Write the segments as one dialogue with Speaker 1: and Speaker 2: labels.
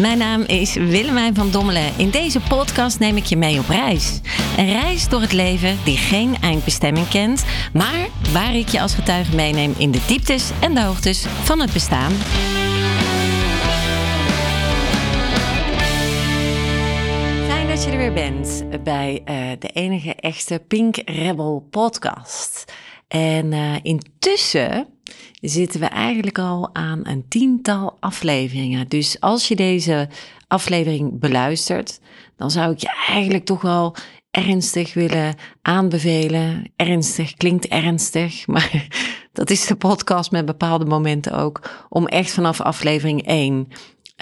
Speaker 1: Mijn naam is Willemijn van Dommelen. In deze podcast neem ik je mee op reis. Een reis door het leven die geen eindbestemming kent, maar waar ik je als getuige meeneem in de dieptes en de hoogtes van het bestaan. Fijn dat je er weer bent bij uh, de enige echte Pink Rebel podcast. En uh, intussen zitten we eigenlijk al aan een tiental afleveringen. Dus als je deze aflevering beluistert, dan zou ik je eigenlijk toch wel ernstig willen aanbevelen. Ernstig klinkt ernstig, maar dat is de podcast met bepaalde momenten ook. Om echt vanaf aflevering 1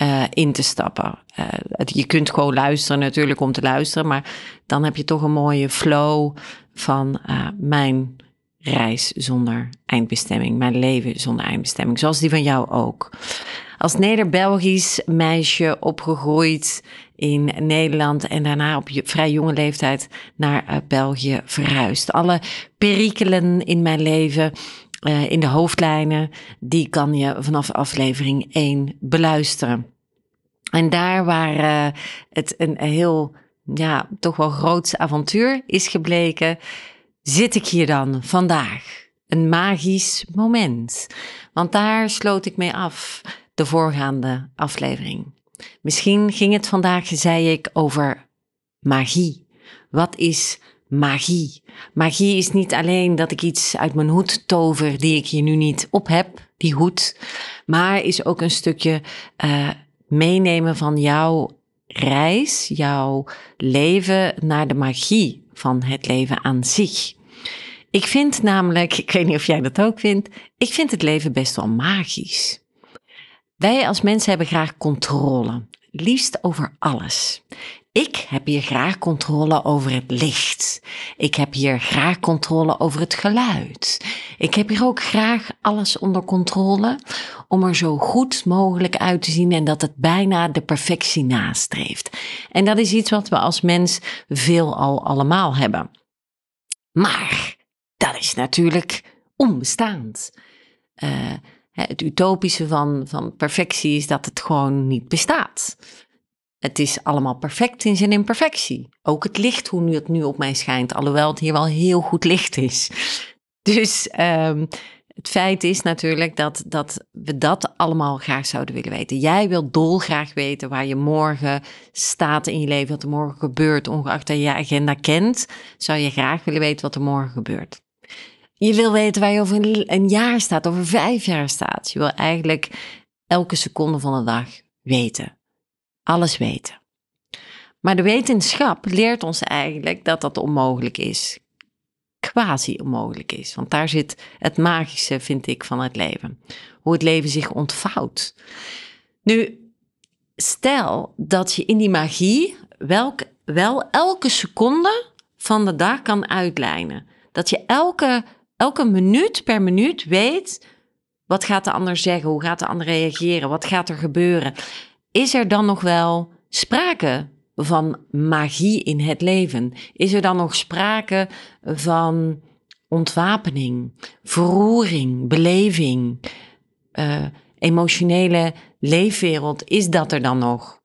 Speaker 1: uh, eh, in te stappen. Uh, je kunt gewoon luisteren natuurlijk om te luisteren, maar dan heb je toch een mooie flow van uh, mijn reis zonder eindbestemming, mijn leven zonder eindbestemming, zoals die van jou ook. Als Neder-Belgisch meisje opgegroeid in Nederland en daarna op je vrij jonge leeftijd naar uh, België verhuisd. Alle perikelen in mijn leven, uh, in de hoofdlijnen, die kan je vanaf aflevering 1 beluisteren. En daar waar uh, het een heel, ja, toch wel groots avontuur is gebleken, zit ik hier dan vandaag. Een magisch moment. Want daar sloot ik mee af, de voorgaande aflevering. Misschien ging het vandaag, zei ik, over magie. Wat is magie? Magie is niet alleen dat ik iets uit mijn hoed tover die ik hier nu niet op heb, die hoed, maar is ook een stukje uh, meenemen van jouw reis, jouw leven naar de magie van het leven aan zich. Ik vind namelijk, ik weet niet of jij dat ook vindt, ik vind het leven best wel magisch. Wij als mensen hebben graag controle, liefst over alles. Ik heb hier graag controle over het licht. Ik heb hier graag controle over het geluid. Ik heb hier ook graag alles onder controle om er zo goed mogelijk uit te zien en dat het bijna de perfectie nastreeft. En dat is iets wat we als mens veel al allemaal hebben. Maar dat is natuurlijk onbestaand. Uh, het utopische van, van perfectie is dat het gewoon niet bestaat. Het is allemaal perfect in zijn imperfectie. Ook het licht, hoe nu het nu op mij schijnt, alhoewel het hier wel heel goed licht is. Dus um, het feit is natuurlijk dat, dat we dat allemaal graag zouden willen weten. Jij wilt dolgraag weten waar je morgen staat in je leven, wat er morgen gebeurt, ongeacht dat je je agenda kent, zou je graag willen weten wat er morgen gebeurt. Je wil weten waar je over een jaar staat, over vijf jaar staat. Je wil eigenlijk elke seconde van de dag weten. Alles weten. Maar de wetenschap leert ons eigenlijk dat dat onmogelijk is. Quasi onmogelijk is. Want daar zit het magische, vind ik, van het leven. Hoe het leven zich ontvouwt. Nu, stel dat je in die magie welk, wel elke seconde van de dag kan uitlijnen. Dat je elke elke minuut per minuut weet wat gaat de ander zeggen, hoe gaat de ander reageren, wat gaat er gebeuren. Is er dan nog wel sprake van magie in het leven? Is er dan nog sprake van ontwapening, verroering, beleving, uh, emotionele leefwereld? Is dat er dan nog?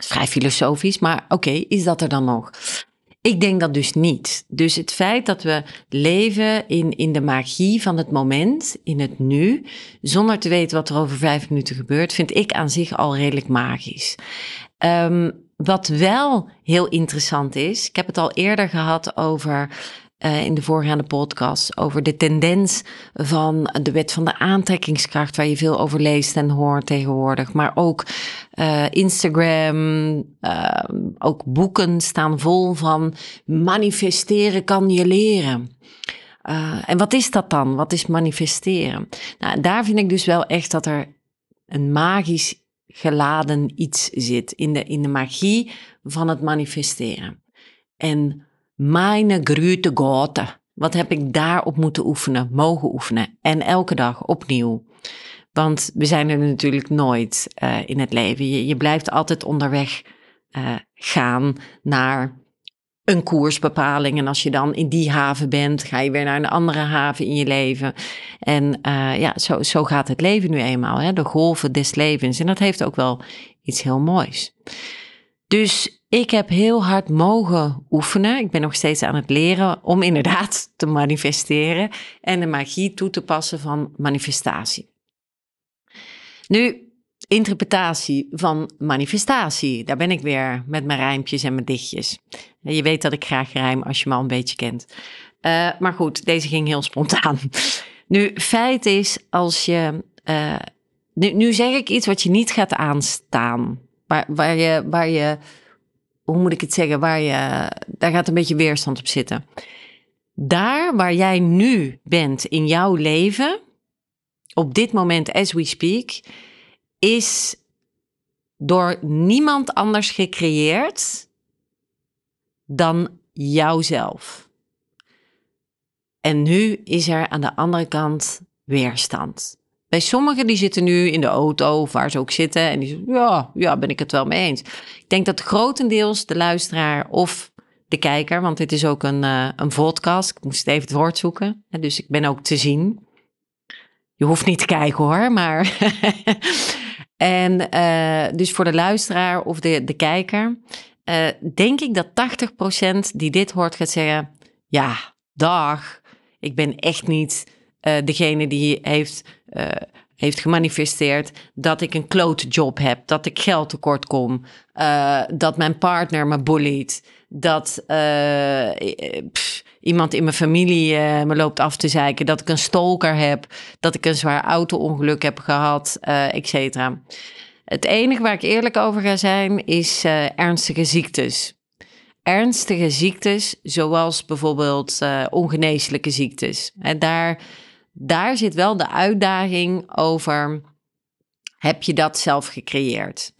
Speaker 1: Vrij filosofisch, maar oké, is dat er dan nog? Ik denk dat dus niet. Dus het feit dat we leven in, in de magie van het moment, in het nu, zonder te weten wat er over vijf minuten gebeurt, vind ik aan zich al redelijk magisch. Um, wat wel heel interessant is, ik heb het al eerder gehad over uh, in de voorgaande podcast over de tendens van de wet van de aantrekkingskracht, waar je veel over leest en hoort tegenwoordig. Maar ook uh, Instagram, uh, ook boeken staan vol van manifesteren kan je leren. en wat is dat dan? Wat is manifesteren? Nou, daar vind ik dus wel echt dat er een magisch geladen iets zit in de, in de magie van het manifesteren. En mijn grote gote. Wat heb ik daarop moeten oefenen, mogen oefenen. En elke dag opnieuw. Want we zijn er natuurlijk nooit uh, in het leven. Je, blijft altijd onderweg uh, gaan naar een koersbepaling. En als je dan in die haven bent, ga je weer naar een andere haven in je leven. En uh, ja, zo, zo gaat het leven nu eenmaal. Hè? De golven des levens. En dat heeft ook wel iets heel moois. Dus ik heb heel hard mogen oefenen. Ik ben nog steeds aan het leren om inderdaad te manifesteren en de magie toe te passen van manifestatie. Nu, interpretatie van manifestatie. Daar ben ik weer met mijn rijmpjes en mijn dichtjes. Je weet dat ik graag rijm als je me al een beetje kent. Uh, maar goed, deze ging heel spontaan. Nu, feit is, als je. Uh, nu, zeg ik iets wat je niet gaat aanstaan. Waar, je, waar je. Hoe moet ik het zeggen? Waar je. Daar gaat een beetje weerstand op zitten. Daar waar jij nu bent in jouw leven. Op dit moment, as we speak is door niemand anders gecreëerd dan jouzelf. En nu is er aan de andere kant weerstand. Bij sommigen die zitten nu in de auto of waar ze ook zitten en die zeggen, ja, ja, ben ik het wel mee eens. Ik denk dat grotendeels de luisteraar of de kijker, want dit is ook een, uh, een podcast, ik moest even het woord zoeken, dus ik ben ook te zien. Je hoeft niet te kijken hoor, maar En uh, dus voor de luisteraar of de, de kijker, uh, denk ik dat 80% die dit hoort gaat zeggen: Ja, dag, ik ben echt niet degene die heeft, heeft gemanifesteerd dat ik een klote job heb, dat ik geld tekort kom, dat mijn partner me bulliet, dat. Pff, iemand in mijn familie me loopt af te zeiken, dat ik een stalker heb, dat ik een zwaar auto-ongeluk heb gehad, et cetera. Het enige waar ik eerlijk over ga zijn is ernstige ziektes. Ernstige ziektes, zoals bijvoorbeeld ongeneeslijke ziektes. En daar, daar zit wel de uitdaging over: heb je dat zelf gecreëerd?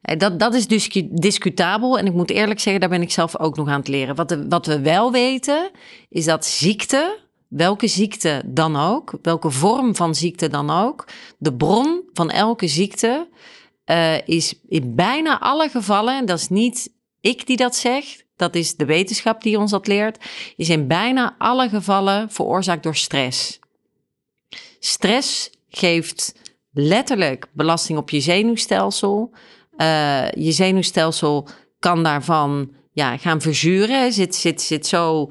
Speaker 1: Eh, dat, dat is dus discutabel en ik moet eerlijk zeggen, daar ben ik zelf ook nog aan het leren. Wat, wat we wel weten, is dat ziekte, welke ziekte dan ook, welke vorm van ziekte dan ook, de bron van elke ziekte uh, is in bijna alle gevallen, en dat is niet ik die dat zeg, dat is de wetenschap die ons dat leert, is in bijna alle gevallen veroorzaakt door stress. Stress geeft letterlijk belasting op je zenuwstelsel. Uh, je zenuwstelsel kan daarvan ja, gaan verzuren. Zit, zit, zit zo,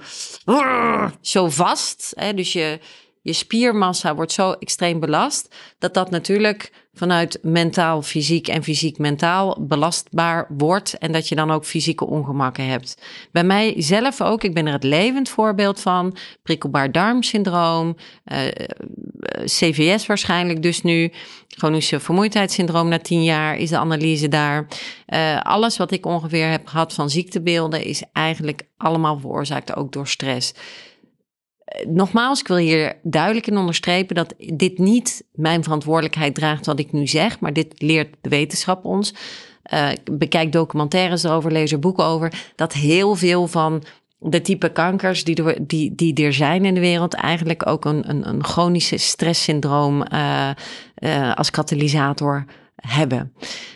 Speaker 1: zo vast. Hè? Dus je, je spiermassa wordt zo extreem belast. Dat dat natuurlijk vanuit mentaal, fysiek en fysiek-mentaal belastbaar wordt en dat je dan ook fysieke ongemakken hebt. Bij mij zelf ook, ik ben er het levend voorbeeld van, prikkelbaar darmsyndroom, uh, eh, CVS waarschijnlijk dus nu, chronische vermoeidheidssyndroom na tien jaar is de analyse daar. Uh, alles wat ik ongeveer heb gehad van ziektebeelden is eigenlijk allemaal veroorzaakt ook door stress nogmaals, ik wil hier duidelijk in onderstrepen dat dit niet mijn verantwoordelijkheid draagt wat ik nu zeg, maar dit leert de wetenschap ons. Uh, bekijk documentaires erover, lees er boeken over, dat heel veel van de type kankers die er, die, die er zijn in de wereld eigenlijk ook een, een, een chronische stresssyndroom uh, als katalysator hebben.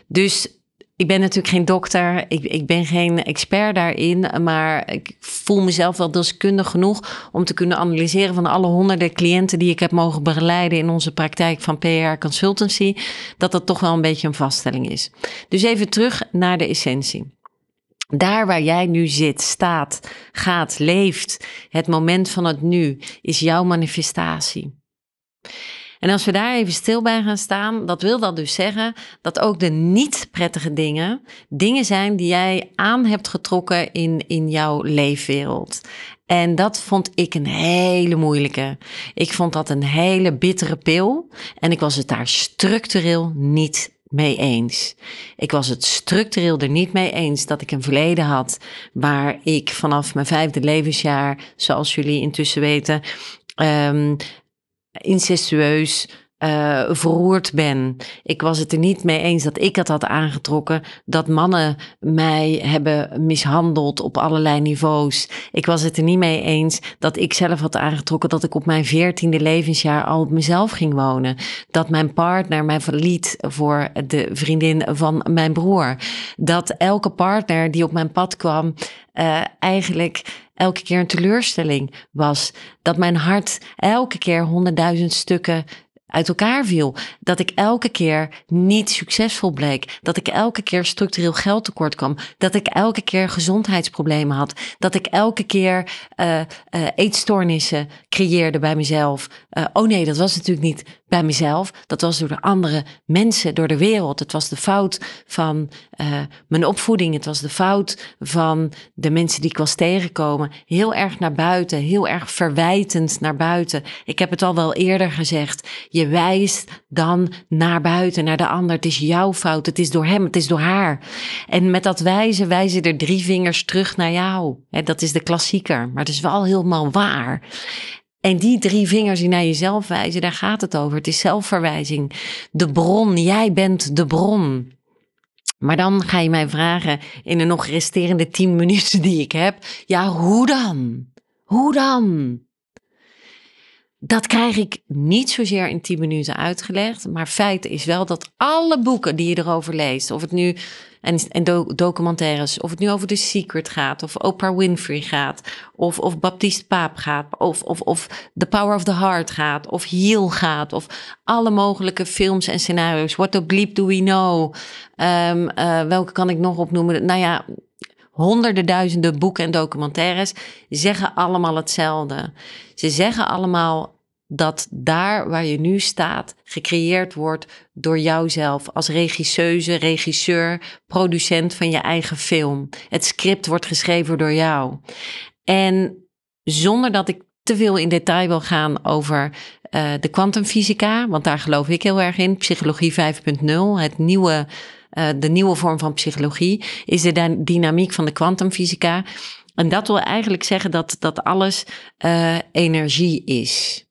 Speaker 1: Dus ik ben natuurlijk geen dokter, ik, ik ben geen expert daarin, maar ik voel mezelf wel deskundig genoeg om te kunnen analyseren van alle honderden cliënten die ik heb mogen begeleiden in onze praktijk van PR Consultancy, dat dat toch wel een beetje een vaststelling is. Dus even terug naar de essentie. Daar waar jij nu zit, staat, gaat, leeft, het moment van het nu is jouw manifestatie. En als we daar even stil bij gaan staan, dat wil dat dus zeggen dat ook de niet prettige dingen dingen zijn die jij aan hebt getrokken in, in jouw leefwereld. En dat vond ik een hele moeilijke. Ik vond dat een hele bittere pil. En ik was het daar structureel niet mee eens. Ik was het structureel er niet mee eens dat ik een verleden had waar ik vanaf mijn vijfde levensjaar, zoals jullie intussen weten, um, incestueus uh, verroerd ben. Ik was het er niet mee eens dat ik het had aangetrokken, dat mannen mij hebben mishandeld op allerlei niveaus. Ik was het er niet mee eens dat ik zelf had aangetrokken dat ik op mijn veertiende levensjaar al op mezelf ging wonen. Dat mijn partner mij verliet voor de vriendin van mijn broer. Dat elke partner die op mijn pad kwam, uh, eigenlijk elke keer een teleurstelling was. Dat mijn hart elke keer honderdduizend stukken uit elkaar viel. Dat ik elke keer niet succesvol bleek. Dat ik elke keer structureel geld tekort kwam. Dat ik elke keer gezondheidsproblemen had. Dat ik elke keer uh, uh, eetstoornissen creëerde bij mezelf. Uh, oh nee, dat was natuurlijk niet bij mezelf. Dat was door de andere mensen, door de wereld. Het was de fout van mijn opvoeding. Het was de fout van de mensen die ik was tegengekomen. Heel erg naar buiten. Heel erg verwijtend naar buiten. Ik heb het al wel eerder gezegd. Je wijst dan naar buiten, naar de ander. Het is jouw fout, het is door hem, het is door haar. En met dat wijzen wijzen er drie vingers terug naar jou. dat is de klassieker, maar het is wel helemaal waar. En die drie vingers die naar jezelf wijzen, daar gaat het over. Het is zelfverwijzing. De bron, jij bent de bron. Maar dan ga je mij vragen in de nog resterende tien minuten die ik heb. Ja, hoe dan? Hoe dan? Dat krijg ik niet zozeer in 10 minuten uitgelegd. Maar feit is wel dat alle boeken die je erover leest, of het nu en, en documentaires, of het nu over The Secret gaat, of Oprah Winfrey gaat, of, of Baptiste Paap gaat, of, of, of The Power of the Heart gaat, of Heal gaat, of alle mogelijke films en scenario's. What the bleep do we know? Um, uh, welke kan ik nog opnoemen? Nou ja, honderden duizenden boeken en documentaires zeggen allemaal hetzelfde. Ze zeggen allemaal dat daar waar je nu staat gecreëerd wordt door jouzelf als regisseuse, regisseur, producent van je eigen film. Het script wordt geschreven door jou. En zonder dat ik te veel in detail wil gaan over uh, de kwantumfysica, want daar geloof ik heel erg in, psychologie 5.0, het nieuwe, uh, de nieuwe vorm van psychologie, is de dynamiek van de kwantumfysica. En dat wil eigenlijk zeggen dat, dat alles uh, energie is.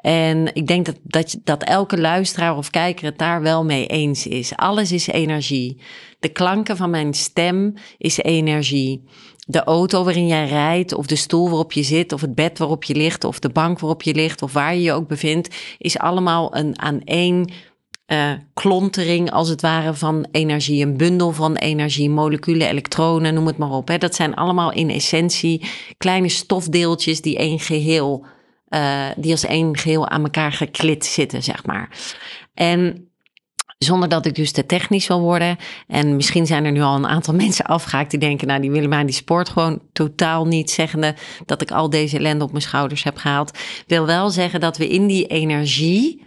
Speaker 1: En ik denk dat, dat, dat elke luisteraar of kijker het daar wel mee eens is. Alles is energie. De klanken van mijn stem is energie. De auto waarin jij rijdt, of de stoel waarop je zit, of het bed waarop je ligt, of de bank waarop je ligt, of waar je je ook bevindt, is allemaal een aan één uh, klontering als het ware van energie, een bundel van energie, moleculen, elektronen, noem het maar op. Hè. Dat zijn allemaal in essentie kleine stofdeeltjes die één geheel uh, die als één geheel aan elkaar geklit zitten, zeg maar. En zonder dat ik dus te technisch wil worden. En misschien zijn er nu al een aantal mensen afgehaakt die denken, nou die willen mij die sport gewoon totaal niet zeggende dat ik al deze ellende op mijn schouders heb gehaald. Wil wel zeggen dat we in die energie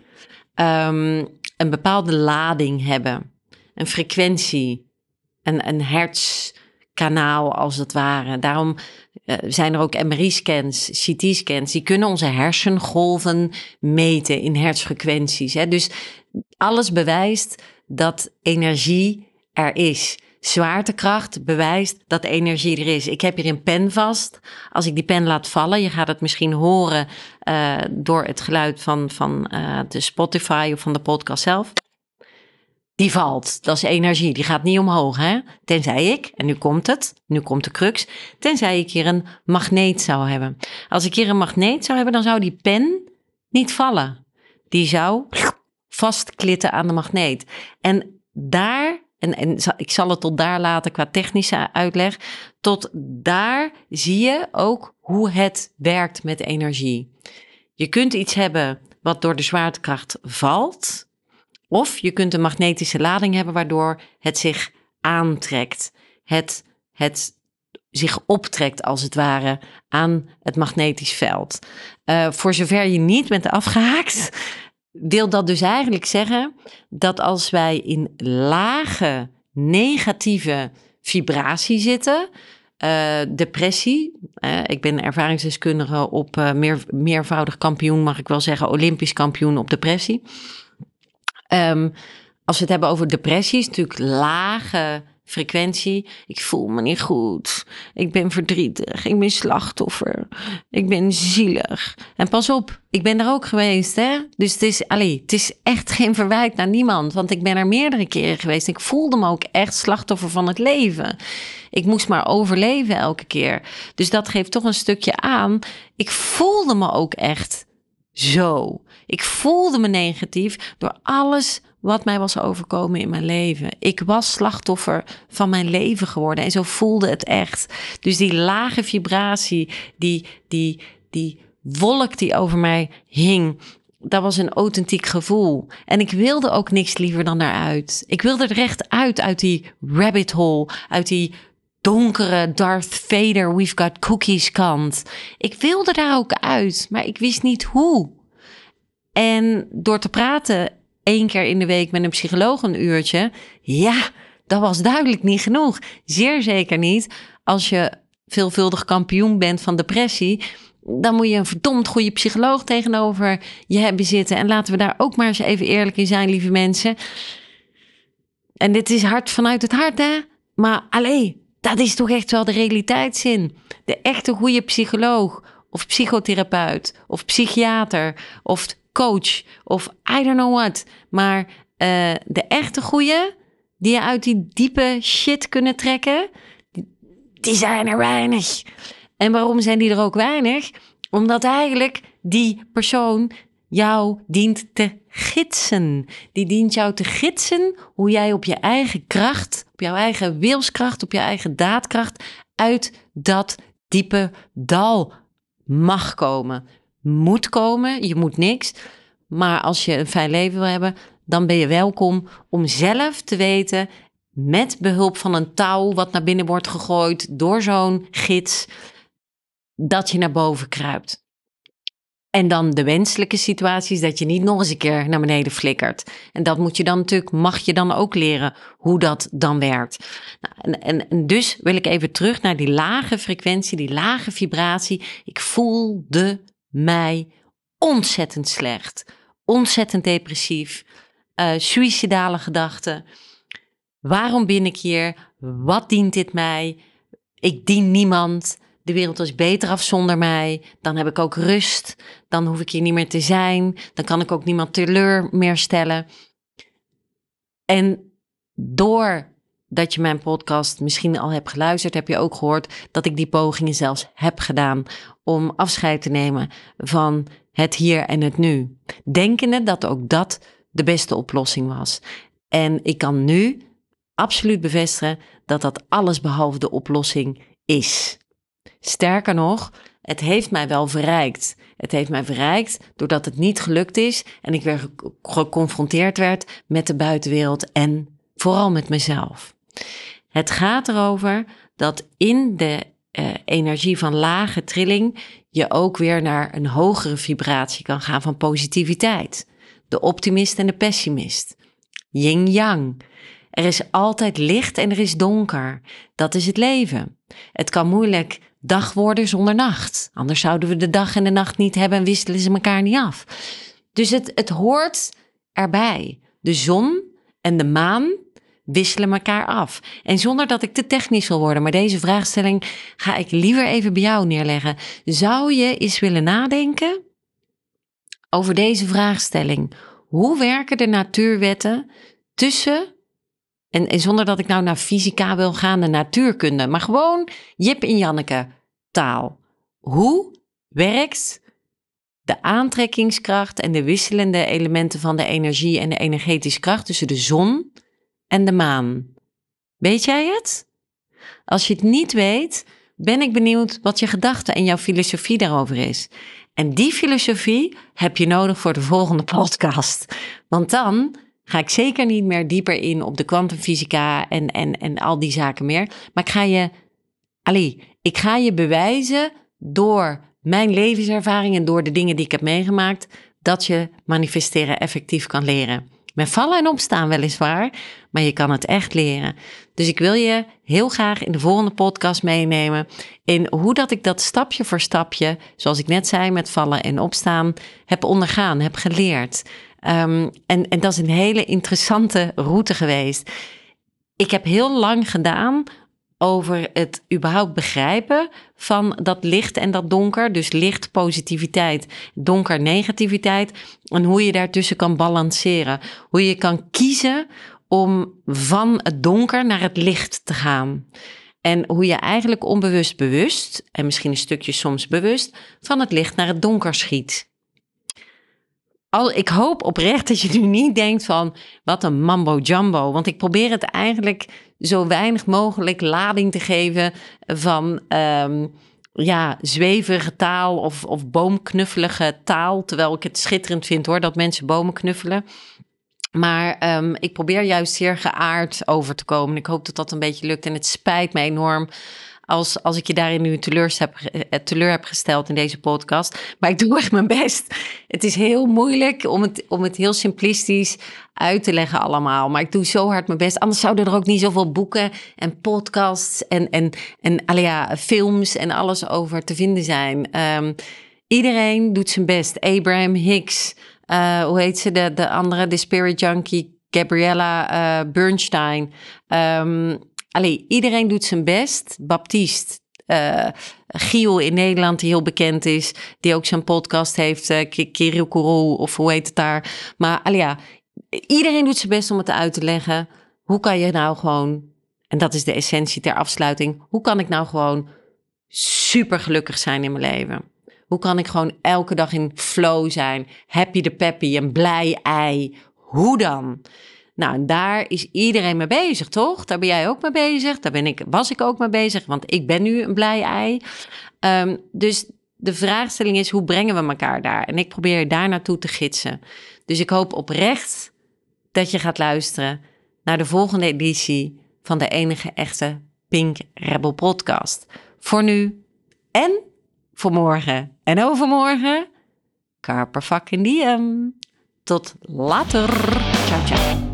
Speaker 1: um, een bepaalde lading hebben. Een frequentie. Een, een hertzkanaal als het ware. Daarom uh, zijn er ook MRI-scans, CT-scans, die kunnen onze hersengolven meten in hertzfrequenties. Hè? Dus alles bewijst dat energie er is. Zwaartekracht bewijst dat energie er is. Ik heb hier een pen vast. Als ik die pen laat vallen, je gaat het misschien horen uh, door het geluid van, van uh, de Spotify of van de podcast zelf die valt. Dat is energie, die gaat niet omhoog. Hè? Tenzij ik, en nu komt het, nu komt de crux, tenzij ik hier een magneet zou hebben. Als ik hier een magneet zou hebben, dan zou die pen niet vallen. Die zou vastklitten aan de magneet. En daar, en, en ik zal het tot daar laten qua technische uitleg, tot daar zie je ook hoe het werkt met energie. Je kunt iets hebben wat door de zwaartekracht valt, of je kunt een magnetische lading hebben waardoor het zich aantrekt. Het, het zich optrekt als het ware aan het magnetisch veld. Uh, voor zover je niet bent afgehaakt, wil dat dus eigenlijk zeggen dat als wij in lage negatieve vibratie zitten, uh, depressie. Uh, ik ben ervaringsdeskundige op meer, meervoudig kampioen, mag ik wel zeggen, Olympisch kampioen op depressie. Um, als we het hebben over depressie, natuurlijk lage frequentie. Ik voel me niet goed. Ik ben verdrietig. Ik ben slachtoffer. Ik ben zielig. En pas op, ik ben er ook geweest, hè? Dus het is, allee, het is echt geen verwijt naar niemand. Want ik ben er meerdere keren geweest. Ik voelde me ook echt slachtoffer van het leven. Ik moest maar overleven elke keer. Dus dat geeft toch een stukje aan. Ik voelde me ook echt zo. Ik voelde me negatief door alles wat mij was overkomen in mijn leven. Ik was slachtoffer van mijn leven geworden en zo voelde het echt. Dus die lage vibratie, die, die, die wolk die over mij hing, dat was een authentiek gevoel. En ik wilde ook niks liever dan daaruit. Ik wilde er echt uit, uit die rabbit hole, uit die donkere Darth Vader, we've got cookies kant. Ik wilde daar ook uit, maar ik wist niet hoe. En door te praten één keer in de week met een psycholoog een uurtje, ja, dat was duidelijk niet genoeg. Zeer zeker niet als je veelvuldig kampioen bent van depressie. Dan moet je een verdomd goede psycholoog tegenover je hebben zitten. En laten we daar ook maar eens even eerlijk in zijn, lieve mensen. En dit is hard vanuit het hart, hè? Maar alleen, dat is toch echt wel de realiteitszin. De echte goede psycholoog of psychotherapeut of psychiater of coach of I don't know what. Maar uh, de echte goede, die je uit die diepe shit kunnen trekken, die zijn er weinig. En waarom zijn die er ook weinig? Omdat eigenlijk die persoon jou dient te gidsen. Die dient jou te gidsen hoe jij op je eigen kracht, op jouw eigen wilskracht, op je eigen daadkracht uit dat diepe dal mag komen. Moet komen, je moet niks. Maar als je een fijn leven wil hebben, dan ben je welkom om zelf te weten, met behulp van een touw wat naar binnen wordt gegooid door zo'n gids, dat je naar boven kruipt. En dan de wenselijke situaties, dat je niet nog eens een keer naar beneden flikkert. En dat moet je dan natuurlijk, mag je dan ook leren hoe dat dan werkt. Nou, en, en, dus wil ik even terug naar die lage frequentie, die lage vibratie. Ik voelde mij ontzettend slecht, ontzettend depressief, uh, suïcidale gedachten. Waarom ben ik hier? Wat dient dit mij? Ik dien niemand de wereld is beter af zonder mij. Dan heb ik ook rust. Dan hoef ik hier niet meer te zijn. Dan kan ik ook niemand teleur meer stellen. En doordat je mijn podcast misschien al hebt geluisterd, heb je ook gehoord dat ik die pogingen zelfs heb gedaan om afscheid te nemen van het hier en het nu. Denkende dat ook dat de beste oplossing was. En ik kan nu absoluut bevestigen dat dat alles behalve de oplossing is. Sterker nog, het heeft mij wel verrijkt. Het heeft mij verrijkt doordat het niet gelukt is en ik weer geconfronteerd werd met de buitenwereld en vooral met mezelf. Het gaat erover dat in de uh, energie van lage trilling je ook weer naar een hogere vibratie kan gaan van positiviteit. De optimist en de pessimist. Yin-yang. Er is altijd licht en er is donker. Dat is het leven. Het kan moeilijk dag worden zonder nacht. Anders zouden we de dag en de nacht niet hebben en wisselen ze elkaar niet af. Dus het, het hoort erbij. De zon en de maan wisselen elkaar af. En zonder dat ik te technisch wil worden, maar deze vraagstelling ga ik liever even bij jou neerleggen. Zou je eens willen nadenken over deze vraagstelling? Hoe werken de natuurwetten tussen en, zonder dat ik nou naar fysica wil gaan, de natuurkunde, maar gewoon Jip en Janneke taal. Hoe werkt de aantrekkingskracht en de wisselende elementen van de energie en de energetische kracht tussen de zon en de maan? Weet jij het? Als je het niet weet, ben ik benieuwd wat je gedachte en jouw filosofie daarover is. En die filosofie heb je nodig voor de volgende podcast. Want dan ga ik zeker niet meer dieper in op de kwantumfysica en, en, en al die zaken meer. Maar ik ga je, allee, ik ga je bewijzen door mijn levenservaring en door de dingen die ik heb meegemaakt, dat je manifesteren effectief kan leren. Met vallen en opstaan weliswaar, maar je kan het echt leren. Dus ik wil je heel graag in de volgende podcast meenemen in hoe dat ik dat stapje voor stapje, zoals ik net zei, met vallen en opstaan, heb ondergaan, heb geleerd. Um, en, en dat is een hele interessante route geweest. Ik heb heel lang gedaan over het überhaupt begrijpen van dat licht en dat donker. Dus licht positiviteit, donker negativiteit. En hoe je daartussen kan balanceren. Hoe je kan kiezen om van het donker naar het licht te gaan. En hoe je eigenlijk onbewust bewust, en misschien een stukje soms bewust, van het licht naar het donker schiet al, ik hoop oprecht dat je nu niet denkt van wat een mambo jumbo. Want ik probeer het eigenlijk zo weinig mogelijk lading te geven van um, ja, zweverige taal of, of boomknuffelige taal. Terwijl ik het schitterend vind hoor, dat mensen bomen knuffelen. Maar ehm, ik probeer juist zeer geaard over te komen. Ik hoop dat dat een beetje lukt. En het spijt me enorm als, als ik je daarin nu teleur heb, eh, teleur heb gesteld in deze podcast. Maar ik doe echt mijn best. Het is heel moeilijk om het, om het heel simplistisch uit te leggen allemaal. Maar ik doe zo hard mijn best. Anders zouden er ook niet zoveel boeken en podcasts en, en, en ja, films en alles over te vinden zijn. Ehm, iedereen doet zijn best. Abraham Hicks, uh, hoe heet ze, de, de andere, de Spirit Junkie, Gabriella uh, Bernstein. Um, allee, iedereen doet zijn best. Baptiste, uh, Giel in Nederland, die heel bekend is, die ook zijn podcast heeft, uh, of hoe heet het daar. Maar allee, iedereen doet zijn best om het uit te leggen. Hoe kan je nou gewoon, en dat is de essentie ter afsluiting, hoe kan ik nou gewoon super gelukkig zijn in mijn leven? Hoe kan ik gewoon elke dag in flow zijn, happy de peppy, een blij ei? Hoe dan? Nou, daar is iedereen mee bezig, toch? Daar ben jij ook mee bezig. Daar ben ik, was ik ook mee bezig, want ik ben nu een blij ei. Um, dus de vraagstelling is, hoe brengen we elkaar daar? En ik probeer daar naartoe te gidsen. Dus ik hoop oprecht dat je gaat luisteren naar de volgende editie van de enige echte Pink Rebel podcast. Voor nu en voor morgen en overmorgen. Carper fucking diem. Tot later. Ciao, ciao.